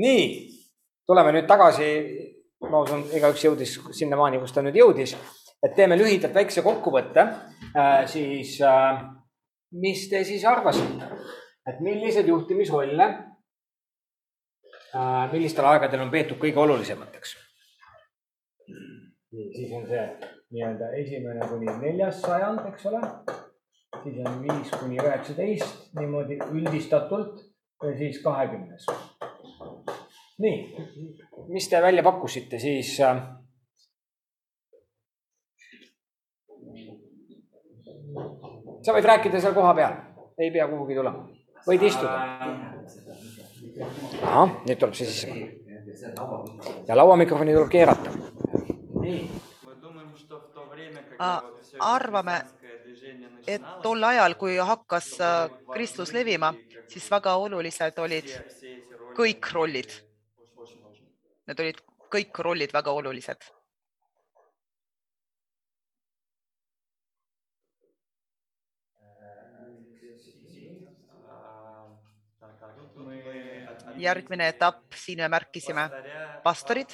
nii, tuleme nüüd tagasi, ma usun, igaüks jõudis sinnamaani, kus ta nüüd jõudis, et teeme lühidalt väikse kokkuvõtte, siis mis te siis arvasite, et milliseid juhtimisrolle, millistel aegadel on peetud kõige olulisemateks? nii, siis on see nii-öelda esimene kuni neljas sajand, eks ole. siis on viis kuni üheksateist niimoodi üldistatult ja siis kahekümnes. Nii, mis te välja pakkusite siis? Äh, sa võid rääkida seal kohapeal, ei pea kuhugi tulema, võid istuda. ahah, nüüd tuleb see sisse. ja lauamikrofoni tuleb keerata. nii arvame, et tol ajal, kui hakkas äh, kristlus levima, siis väga olulised olid kõik rollid. Need olid kõik rollid väga olulised. järgmine etapp, siin me märkisime pastorid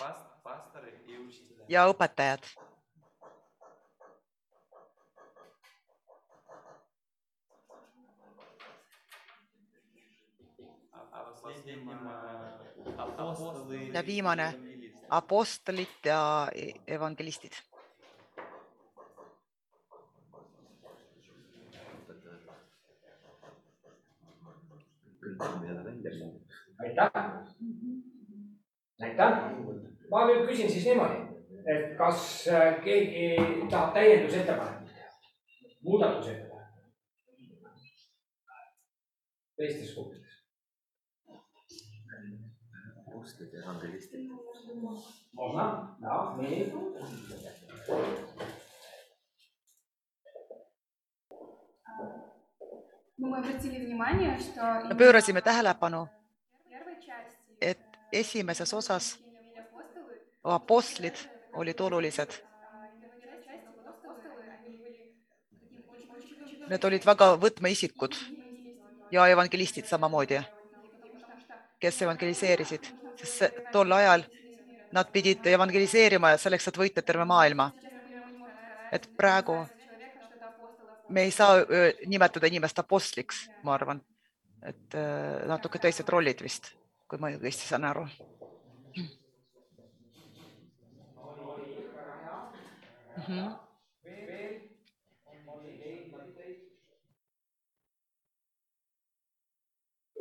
ja õpetajad ja viimane apostlid ja evangelistid. aitäh. aitäh. ma nüüd küsin siis niimoodi, et kas äh, keegi tahab täiendusettepanekut teha, muudatusettepanekut teistes kohtades? Apostlid ja evangelistid. Można? No, nii. me pöörasime tähelepanu, et esimeses osas apostlid olid olulised. Need olid väga võtmeisikud ja evangelistid samamoodi, kes evangeliseerisid sest tol ajal nad pidid evangeliseerima selleks, et võita terve maailma. et praegu me ei saa nimetada inimest apostl'iks, ma arvan, et natuke teised rollid vist, kui ma õigesti saan aru. Mm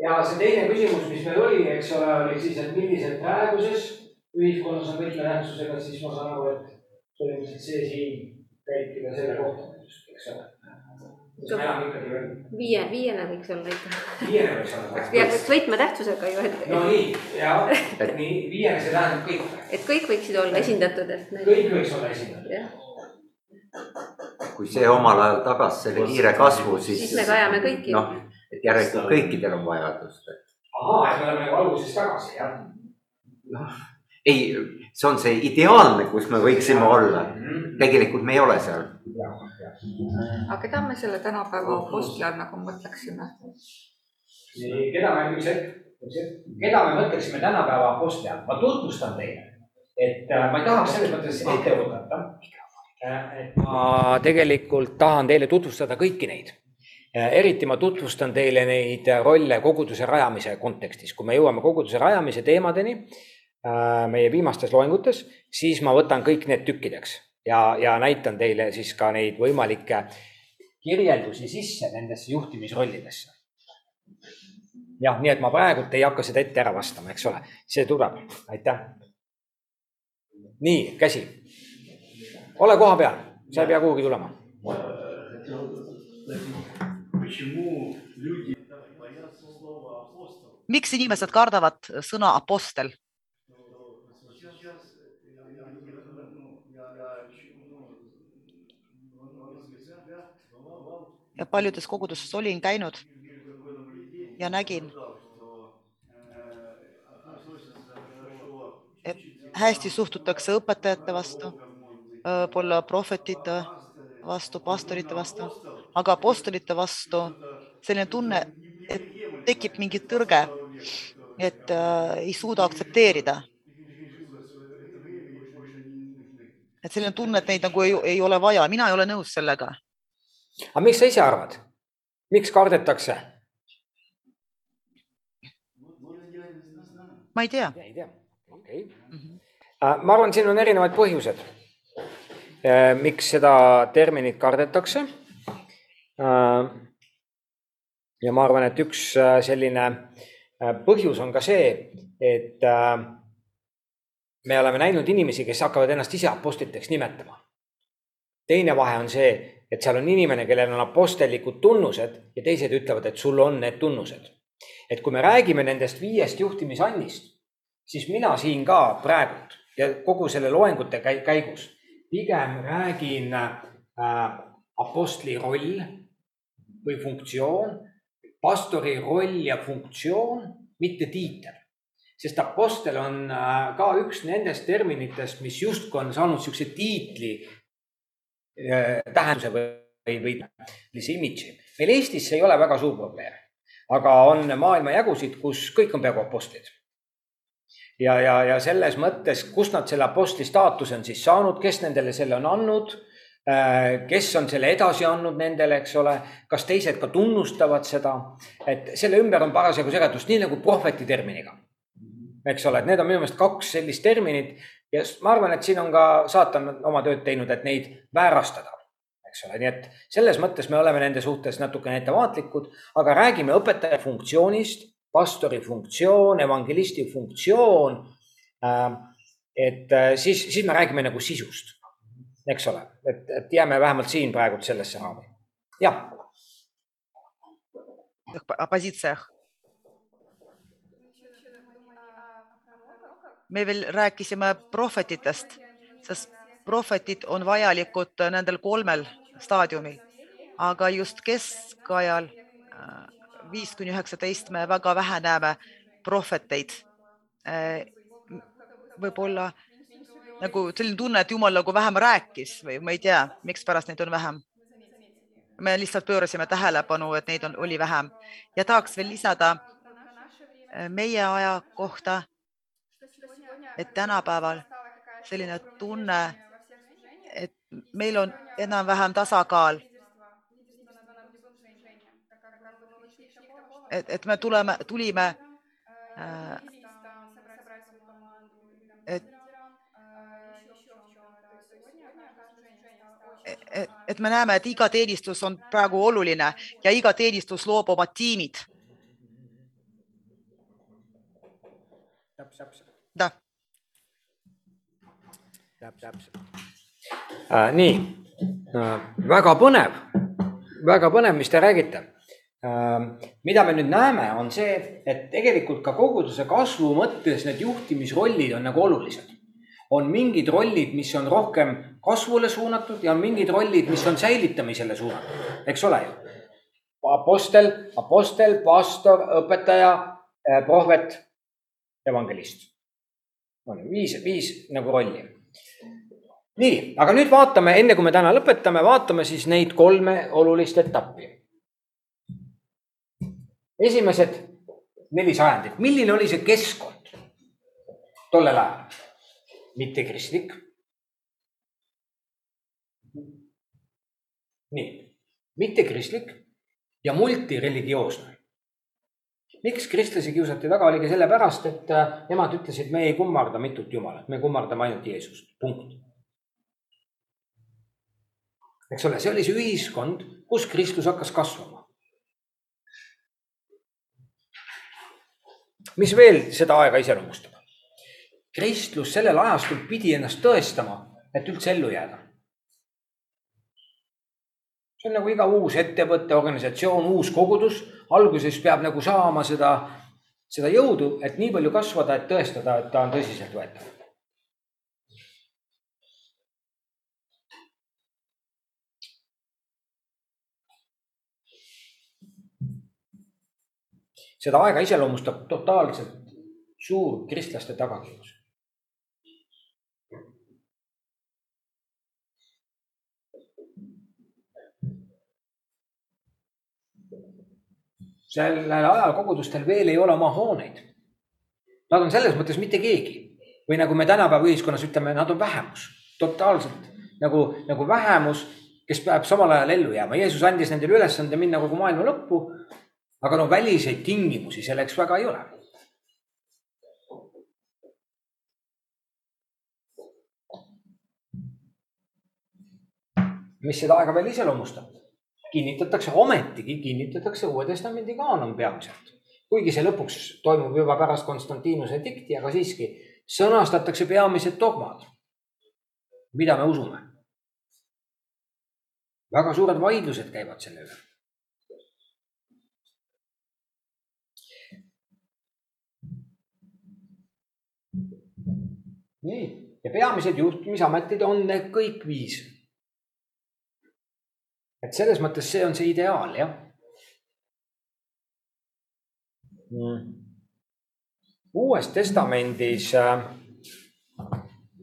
ja see teine küsimus, mis meil oli, eks ole, oli siis, et millised praeguses ühiskonnas on võtmetähtsusega, siis ma saan aru, et põhimõtteliselt see siin käibki ka selle kohta, eks ole. viie, viiene võiks olla ikka. viiene võiks olla. peaks võtmetähtsusega ju. no nii, ja nii viiene, see tähendab kõik. et kõik võiksid olla esindatud, et. kõik võiks olla esindatud. kui see omal ajal tagas selle kiire kasvu, siis. siis me kajame kõiki. noh et järelikult kõikidel on vajadust. ahaa, et me oleme nagu alguses tagasi, jah? noh, ei, see on see ideaalne, kus me võiksime olla. Mhm. tegelikult me ei ole seal. aga keda me selle tänapäeva apostli all nagu mõtleksime? nii, keda me, üks hetk, üks hetk, keda me mõtleksime tänapäeva apostli all, ma tutvustan teile. et äh, ma ei tahaks selles mõttes ette võtta. Äh, et ma tegelikult tahan teile tutvustada kõiki neid eriti ma tutvustan teile neid rolle koguduse rajamise kontekstis, kui me jõuame koguduse rajamise teemadeni äh, meie viimastes loengutes, siis ma võtan kõik need tükkideks ja, ja näitan teile siis ka neid võimalikke kirjeldusi sisse nendesse juhtimisrollidesse. jah, nii et ma praegult ei hakka seda ette ära vastama, eks ole, see tuleb, aitäh. nii, käsi. ole koha peal, sa ei pea kuhugi tulema miks inimesed kardavad sõna apostel? ja paljudes kogudustes olin käinud ja nägin, et hästi suhtutakse õpetajate vastu, võib-olla prohvetite vastu, pastorite vastu aga apostolite vastu selline tunne, et tekib mingi tõrge et äh, ei suuda aktsepteerida. et selline tunne, et neid nagu ei, ei ole vaja, mina ei ole nõus sellega. aga miks sa ise arvad, miks kardetakse? ma ei tea. ei tea, okei okay. mm. -hmm. ma arvan, siin on erinevaid põhjused, miks seda terminit kardetakse. Ja ma arvan, et üks selline põhjus on ka see, et me oleme näinud inimesi, kes hakkavad ennast ise apostliteks nimetama. teine vahe on see, et seal on inimene, kellel on apostellikud tunnused ja teised ütlevad, et sul on need tunnused et kui me räägime nendest viiest juhtimisannist, siis mina siin ka praegult ja kogu selle loengute käigus pigem räägin äh, apostli roll või funktsioon, pastori roll ja funktsioon, mitte tiitel. sest apostel on äh, ka üks nendest terminitest, mis justkui on saanud niisuguse tiitli äh, tähenduse või, või, sellise imidži. meil Eestis see ei ole väga suur probleem aga on maailmajagusid, kus kõik on peaaegu apostlid. ja, ja, ja selles mõttes, kust nad selle apostli staatuse on siis saanud, kes nendele selle on andnud, kes on selle edasi andnud nendele, eks ole, kas teised ka tunnustavad seda, et selle ümber on parasjagu segadust, nii nagu prohveti terminiga. eks ole, et need on minu meelest kaks sellist terminit ja ma arvan, et siin on ka saatan oma tööd teinud, et neid väärastada eks ole, nii et selles mõttes me oleme nende suhtes natukene ettevaatlikud, aga räägime õpetaja funktsioonist, pastori funktsioon, evangelisti funktsioon. Ähm, et äh, siis, siis me räägime nagu sisust, eks ole, et, et jääme vähemalt siin praegult sellesse raami, jah. positsioon. me veel rääkisime prohvetitest, sest prohvetid on vajalikud nendel kolmel staadiumil, aga just keskajal äh, viis kuni üheksateist me väga vähe näeme prohveteid. Äh, võib-olla nagu selline tunne, et Jumal nagu vähem rääkis või ma ei tea, mikspärast neid on vähem. me lihtsalt pöörasime tähelepanu, et neid on, oli vähem ja tahaks veel lisada äh, meie aja kohta, et tänapäeval selline tunne et meil on enam-vähem tasakaal. et, et me tuleme, tulime äh,. et, et, et me näeme, et iga teenistus on praegu oluline ja iga teenistus loob oma tiimid. täpselt. täpselt äh,. nii äh,, väga põnev, väga põnev, mis te räägite äh,. mida me nüüd näeme, on see, et tegelikult ka koguduse kasvu mõttes need juhtimisrollid on nagu olulised. on mingid rollid, mis on rohkem kasvule suunatud ja on mingid rollid, mis on säilitamisele suunatud, eks ole ju. Apostel, apostel, pastor, õpetaja, äh, prohvet, evangelist. on viis, viis nagu rolli nii, aga nüüd vaatame, enne kui me täna lõpetame, vaatame siis neid kolme olulist etappi. esimesed neli sajandit, milline oli see keskkond tollel ajal? mittekristlik. Nii, mittekristlik ja multireligioosne. miks kristlasi kiusati taga, oligi sellepärast, et äh, nemad ütlesid, me ei kummarda mitut jumalat, me kummardame ainult Jeesust, punkt eks ole, see oli see ühiskond, kus Kristus hakkas kasvama. mis veel seda aega iseloomustab? kristlus sellel ajastul pidi ennast tõestama, et üldse ellu jääda. See on nagu iga uus ettevõte, organisatsioon, uus kogudus, alguses peab nagu saama seda, seda jõudu, et nii palju kasvada, et tõestada, et ta on tõsiseltvõetav seda aega iseloomustab totaalselt suur kristlaste tagakius. Sellel ajal kogudustel veel ei ole oma hooneid. Nad on selles mõttes mitte keegi või nagu me tänapäeva ühiskonnas ütleme, nad on vähemus, totaalselt nagu, nagu vähemus, kes peab samal ajal ellu jääma. Jeesus andis nendele ülesande minna kogu maailma lõppu. aga no väliseid tingimusi selleks väga ei ole. mis seda aega veel iseloomustab? Kinnitatakse, ometigi kinnitatakse Uue Testamendi kaanon peamiselt. kuigi see lõpuks toimub juba pärast Konstantinuse dikti, aga siiski sõnastatakse peamised dogmad. mida me usume? väga suured vaidlused käivad selle üle. nii, ja peamised juhtimisametid on need kõik viis et selles mõttes see on see ideaal, jah mm.. uues Testamendis äh,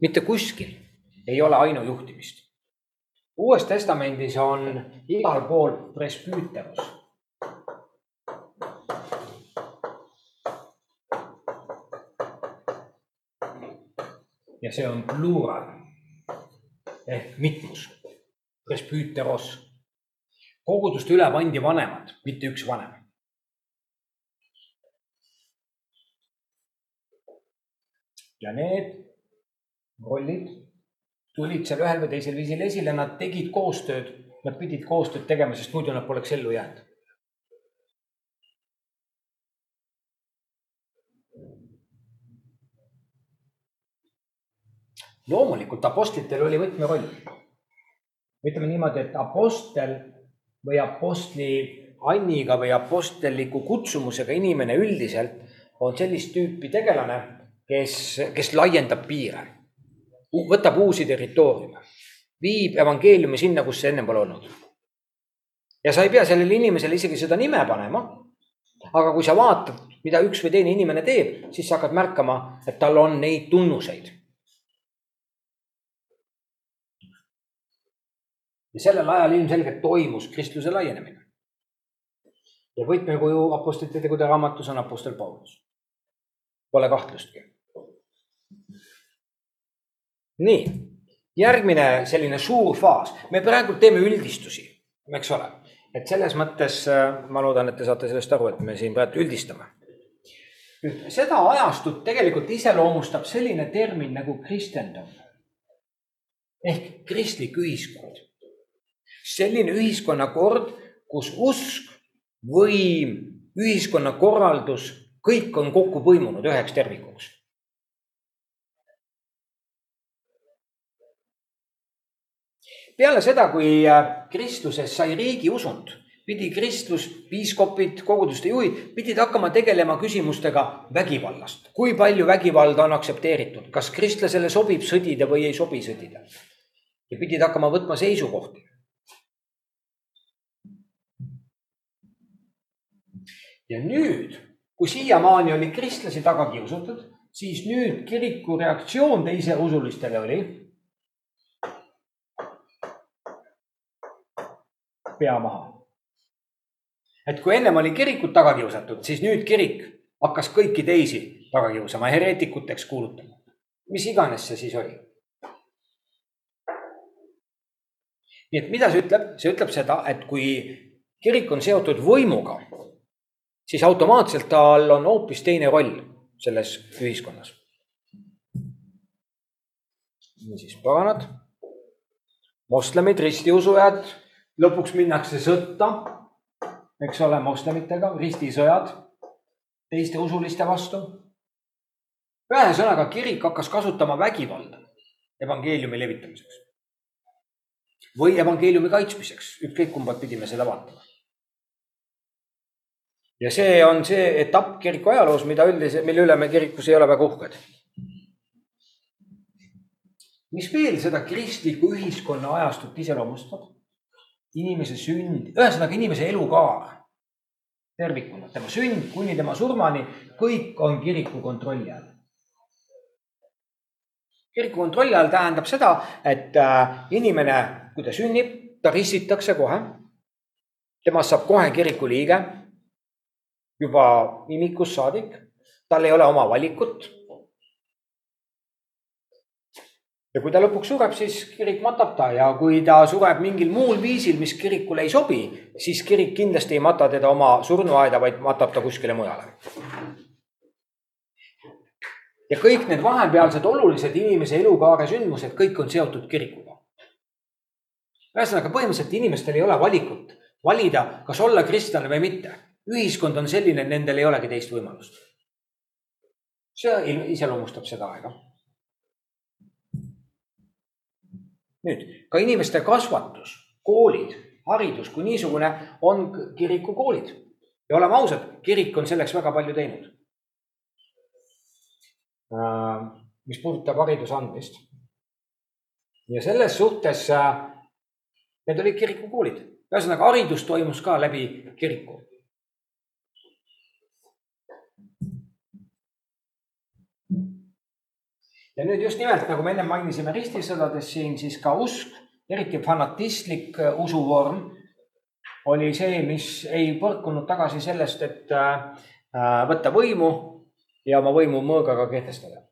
mitte kuskil ei ole ainujuhtimist. uues Testamendis on igal pool presbüüterus. ja see on plural ehk mitmus, presbüüteros koguduste üle pandi vanemad, mitte üks vanem. ja need rollid tulid seal ühel või teisel viisil esile, nad tegid koostööd, nad pidid koostööd tegema, sest muidu nad poleks ellu jäänud. loomulikult apostlitel oli võtmeroll. ütleme niimoodi, et apostel või apostli anniga või apostelliku kutsumusega inimene üldiselt on sellist tüüpi tegelane, kes, kes laiendab piire, võtab uusi territooriume, viib evangeeliumi sinna, kus see enne pole olnud. ja sa ei pea sellele inimesele isegi seda nime panema. aga kui sa vaatad, mida üks või teine inimene teeb, siis sa hakkad märkama, et tal on neid tunnuseid ja sellel ajal ilmselgelt toimus kristluse laienemine. ja võtmekuju apostlite tegude raamatus on apostel Paulus. Pole kahtlustki. nii, järgmine selline suur faas, me praegu teeme üldistusi, eks ole, et selles mõttes äh, ma loodan, et te saate sellest aru, et me siin praegu üldistame. nüüd seda ajastut tegelikult iseloomustab selline termin nagu kristendom ehk kristlik ühiskond selline ühiskonnakord, kus usk, võim, ühiskonnakorraldus, kõik on kokku põimunud üheks tervikuks. peale seda, kui äh, kristluses sai riigiusund, pidi kristlus, piiskopid, koguduste juhid pidid hakkama tegelema küsimustega vägivallast. kui palju vägivalda on aktsepteeritud, kas kristlasele sobib sõdida või ei sobi sõdida? ja pidid hakkama võtma seisukohti ja nüüd, kui siiamaani oli kristlasi taga kiusatud, siis nüüd kiriku reaktsioon teiseusulistele oli. pea maha. et kui ennem oli kirikut taga kiusatud, siis nüüd kirik hakkas kõiki teisi taga kiusama, hereetikuteks kuulutama. mis iganes see siis oli. nii et mida see ütleb, see ütleb seda, et kui kirik on seotud võimuga siis automaatselt tal on hoopis teine roll selles ühiskonnas. niisiis, paganad, moslemid, ristiusujad, lõpuks minnakse sõtta, eks ole, moslemitega, ristisõjad teiste usuliste vastu. ühesõnaga, kirik hakkas kasutama vägivalda evangeeliumi levitamiseks või evangeeliumi kaitsmiseks, ükskõik kumba pidi me seda vaatame ja see on see etapp kiriku ajaloos, mida üldiselt, mille üle me kirikus ei ole väga uhked. mis veel seda kristliku ühiskonna ajastut iseloomustab? inimese sünd, ühesõnaga inimese elukaar tervikuna, tema sünd kuni tema surmani, kõik on kiriku kontrolli all. kiriku kontrolli all tähendab seda, et äh, inimene, kui ta sünnib, ta ristitakse kohe. temast saab kohe kiriku liige juba imikust saadik. tal ei ole oma valikut. ja kui ta lõpuks sureb, siis kirik matab ta ja kui ta sureb mingil muul viisil, mis kirikule ei sobi, siis kirik kindlasti ei mata teda oma surnuaeda, vaid matab ta kuskile mujale. ja kõik need vahepealsed olulised inimese elukaare sündmused, kõik on seotud kirikuga. ühesõnaga põhimõtteliselt inimestel ei ole valikut valida, kas olla kristlane või mitte. Ühiskond on selline, et nendel ei olegi teist võimalust. see iseloomustab seda aega nüüd ka inimeste kasvatus, koolid, haridus kui niisugune on kirikukoolid ja oleme ausad, kirik on selleks väga palju teinud. Äh, mis puudutab hariduse andmist. ja selles suhtes äh, need olid kirikukoolid, ühesõnaga haridus toimus ka läbi kiriku ja nüüd just nimelt, nagu me ennem mainisime ristisõdades siin, siis ka usk, eriti fanatistlik äh, usuvorm oli see, mis ei põrkunud tagasi sellest, et äh, äh, võtta võimu ja oma võimu mõõgaga kehtestada.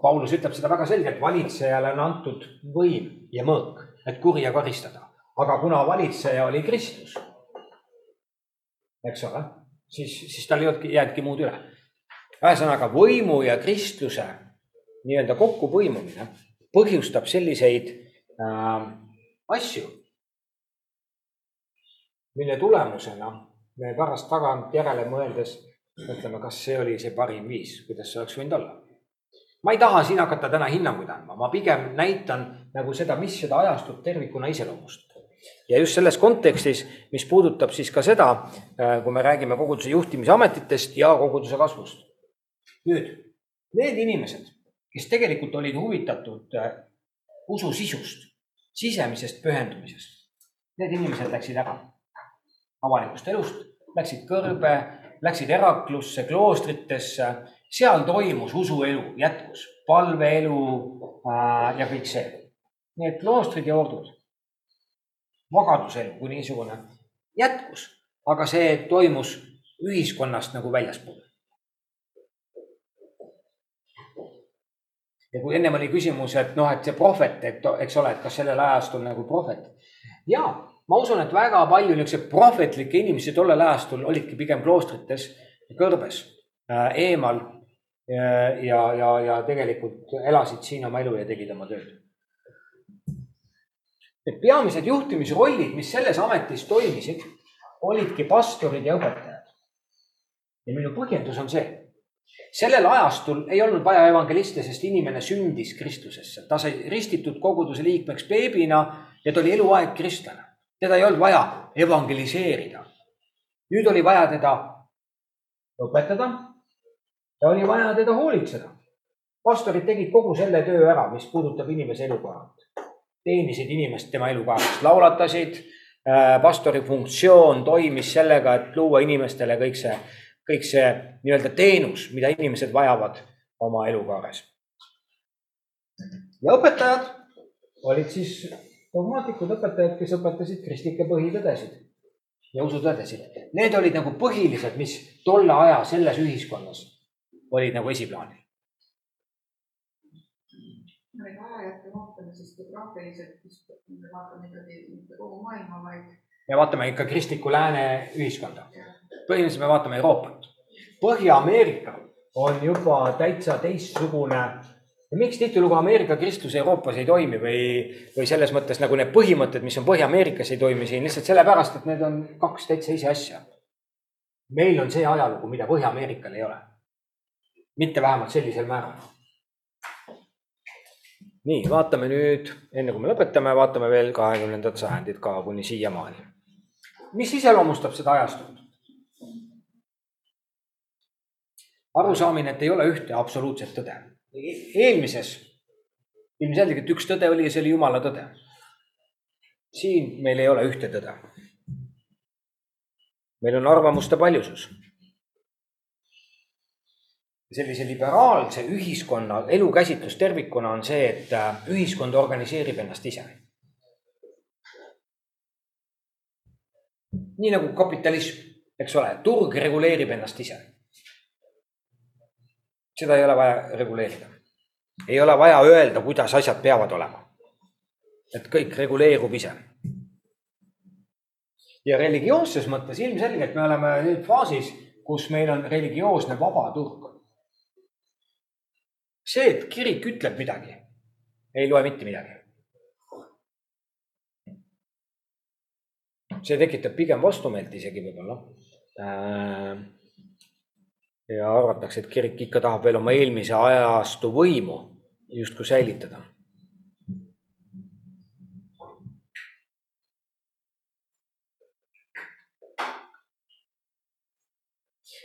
Paulus ütleb seda väga selgelt, valitsejale on antud võim ja mõõk, et kurja karistada aga kuna valitseja oli Kristus, eks ole, siis, siis tal ei olnudki, jäänudki muud üle. ühesõnaga võimu ja Kristuse nii-öelda kokkupõimumine põhjustab selliseid äh, asju, mille tulemusena me pärast tagantjärele mõeldes mõtleme, kas see oli see parim viis, kuidas see oleks võinud olla. ma ei taha siin hakata täna hinnanguid andma, ma pigem näitan nagu seda, mis seda ajastut tervikuna iseloomustab ja just selles kontekstis, mis puudutab siis ka seda, äh, kui me räägime koguduse juhtimisametitest ja koguduse kasvust. nüüd need inimesed, kes tegelikult olid huvitatud äh, usu sisust, sisemisest pühendumisest, need inimesed läksid ära avalikust elust, läksid kõrbe, läksid Heraklusse, kloostritesse, seal toimus usuelu, jätkus palveelu äh, ja kõik see. nii et kloostrid ja ordud vabaduselu kui niisugune jätkus, aga see toimus ühiskonnast nagu väljaspool. ja kui ennem oli küsimus, et noh, et see prohvet, et eks ole, et kas sellel ajastul nagu prohvet. ja ma usun, et väga palju niisuguseid prohvetlikke inimesi tollel ajastul olidki pigem kloostrites, kõrbes äh,, eemal ja, ja, ja, ja tegelikult elasid siin oma elu ja tegid oma tööd Need peamised juhtimisrollid, mis selles ametis toimisid, olidki pastorid ja õpetajad. ja minu põhjendus on see. sellel ajastul ei olnud vaja evangeliste, sest inimene sündis Kristusesse, ta sai ristitud koguduse liikmeks beebina ja ta oli eluaeg kristlane. teda ei olnud vaja evangeliseerida. nüüd oli vaja teda õpetada ja oli vaja teda hoolitseda. pastorid tegid kogu selle töö ära, mis puudutab inimese elukorraldust teenisid inimest tema elukaasast, laulatasid. Äh, pastori funktsioon toimis sellega, et luua inimestele kõik see, kõik see nii-öelda teenus, mida inimesed vajavad oma elukaares. ja õpetajad olid siis dogmaatikud, õpetajad, kes õpetasid kristlikke põhitõdesid ja usutõdesid. Need olid nagu põhilised, mis tolle aja selles ühiskonnas olid nagu esiplaanil neid ajajärke vaatame, siis geograafiliselt, siis me vaatame ikkagi mitte kogu maailma, vaid. me vaatame ikka kristlikku lääne ühiskonda. põhimõtteliselt me vaatame Euroopat. Põhja-Ameerika on juba täitsa teistsugune. miks tihtilugu Ameerika kristlus Euroopas ei toimi või, või selles mõttes nagu need põhimõtted, mis on Põhja-Ameerikas, ei toimi siin lihtsalt sellepärast, et need on kaks täitsa ise asja. meil on see ajalugu, mida Põhja-Ameerikal ei ole. mitte vähemalt sellisel määral nii, vaatame nüüd, enne kui me lõpetame, vaatame veel kahekümnendat sajandit ka kuni siiamaani. mis iseloomustab seda ajastut? arusaamine, et ei ole ühte absoluutset tõde. eelmises ilmselgelt üks tõde oli ja see oli jumala tõde. siin meil ei ole ühte tõde. meil on arvamuste paljusus. Sellise liberaalse ühiskonna elukäsitlus tervikuna on see, et äh, ühiskond organiseerib ennast ise. nii nagu kapitalism, eks ole, turg reguleerib ennast ise. seda ei ole vaja reguleerida. ei ole vaja öelda, kuidas asjad peavad olema. et kõik reguleerub ise. ja religioosses mõttes ilmselgelt me oleme nüüd faasis, kus meil on religioosne vaba turg see, et kirik ütleb midagi, ei loe mitte midagi. see tekitab pigem vastumeelt isegi võib-olla. Äh, ja arvatakse, et kirik ikka tahab veel oma eelmise ajastu võimu justkui säilitada.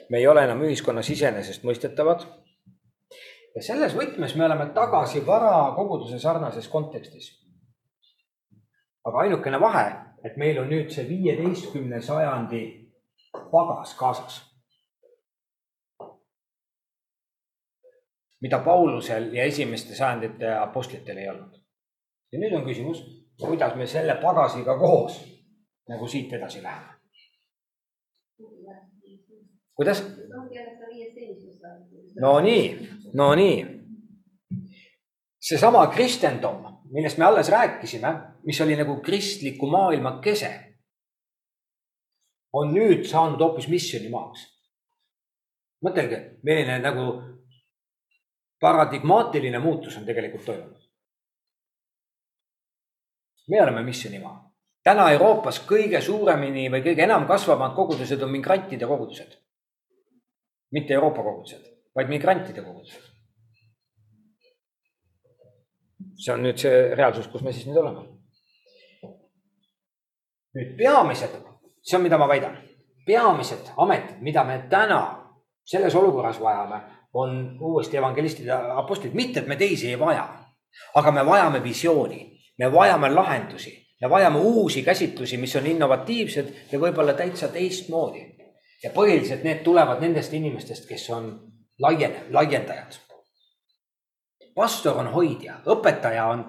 me ei ole enam ühiskonnas iseenesestmõistetavad ja selles võtmes me oleme tagasi varakoguduse sarnases kontekstis. aga ainukene vahe, et meil on nüüd see viieteistkümne sajandi pagas kaasas. mida Paulusel ja esimeste sajandite apostlitel ei olnud. ja nüüd on küsimus, kuidas me selle pagasiga koos nagu siit edasi läheme. Kuidas? no nii, no nii. seesama kristendom, millest me alles rääkisime, mis oli nagu kristliku maailma kese, on nüüd saanud hoopis missioonimaaks. mõtelge, milline nagu paradigmaatiline muutus on tegelikult toimunud. me oleme missionimaa. Täna Euroopas kõige suuremini või kõige enam kasvavad kogudused on migrantide kogudused. mitte Euroopa kogudused vaid migrantide kogudused. see on nüüd see reaalsus, kus me siis nüüd oleme. nüüd peamised, see on, mida ma väidan, peamised ametid, mida me täna selles olukorras vajame, on uuesti evangelistid ja apostlid, mitte et me teisi ei vaja, aga me vajame visiooni, me vajame lahendusi, me vajame uusi käsitlusi, mis on innovatiivsed ja võib-olla täitsa teistmoodi. ja põhiliselt need tulevad nendest inimestest, kes on laien-, laiendajad. pastor on hoidja, õpetaja on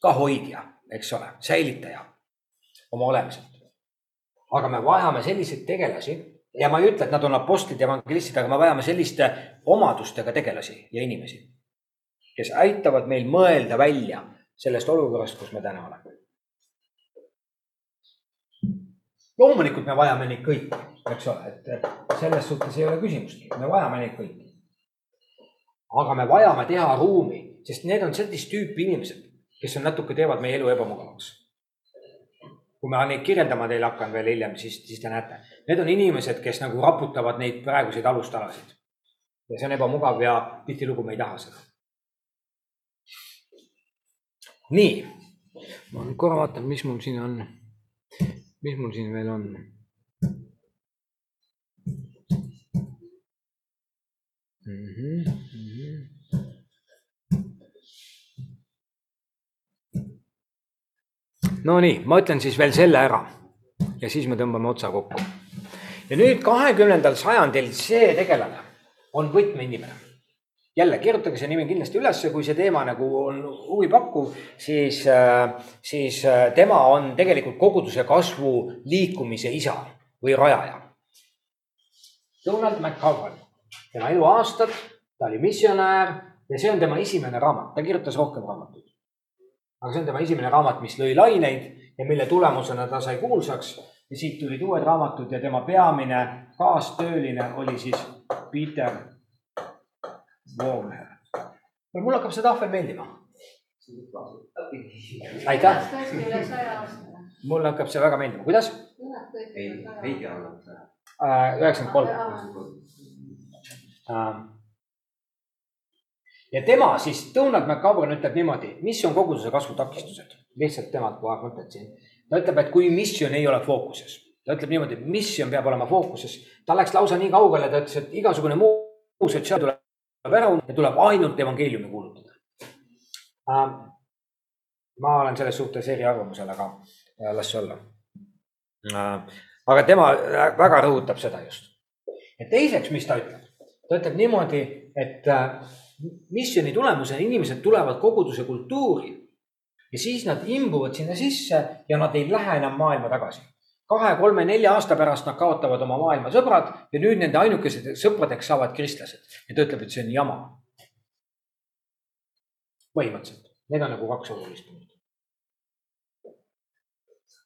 ka hoidja, eks ole, säilitaja oma olemiselt. aga me vajame selliseid tegelasi ja ma ei ütle, et nad on apostlid ja evangelistid, aga me vajame selliste omadustega tegelasi ja inimesi, kes aitavad meil mõelda välja sellest olukorrast, kus me täna oleme. Loomulikult me vajame neid kõiki, eks ole, et selles suhtes ei ole küsimustki, me vajame neid kõiki. aga me vajame teha ruumi, sest need on sellist tüüpi inimesed, kes on natuke, teevad meie elu ebamugavaks. kui ma neid kirjeldama teile hakkan veel hiljem, siis, siis te näete, need on inimesed, kes nagu raputavad neid praeguseid alustalasid. ja see on ebamugav ja tihtilugu me ei taha seda. nii, ma nüüd korra vaatan, mis mul siin on mis mul siin veel on? Mm -hmm, mm -hmm. Nonii, ma ütlen siis veel selle ära ja siis me tõmbame otsa kokku. ja nüüd kahekümnendal sajandil see tegelane on võtmeinimene jälle kirjutage see nimi kindlasti ülesse, kui see teema nagu on huvipakkuv, siis, äh, siis äh, tema on tegelikult koguduse kasvu liikumise isa või rajaja. Donald McCowan, tema eluaastad, ta oli missionär ja see on tema esimene raamat, ta kirjutas rohkem raamatuid. aga see on tema esimene raamat, mis lõi laineid ja mille tulemusena ta sai kuulsaks ja siit tulid uued raamatud ja tema peamine kaastööline oli siis Peter Voomhead. mul hakkab see tahvel meeldima. aitäh. mulle hakkab see väga meeldima, kuidas? ei, veidi alla. Äh, üheksakümmend kolm. Äh. ja tema siis, Donald McCaban ütleb niimoodi, mis on koguduse kasvu takistused, lihtsalt temalt kohe mõtted siin. ta ütleb, et kui missioon ei ole fookuses, ta ütleb niimoodi, et missioon peab olema fookuses. ta läks lausa nii kaugele, ta ütles, et igasugune muu sotsiaal tuleb ära ja tuleb ainult evangeeliumi kuulutada. ma olen selles suhtes eriarvamusel, aga las see olla. aga tema väga rõhutab seda just. ja teiseks, mis ta ütleb, ta ütleb niimoodi, et äh, missiooni tulemusena inimesed tulevad koguduse kultuuri ja siis nad imbuvad sinna sisse ja nad ei lähe enam maailma tagasi. Kahe, kolme, nelja aasta pärast nad kaotavad oma maailma sõbrad ja nüüd nende ainukesed sõpradeks saavad kristlased ja ta ütleb, et see on jama. põhimõtteliselt, need on nagu kaks olulist punkti.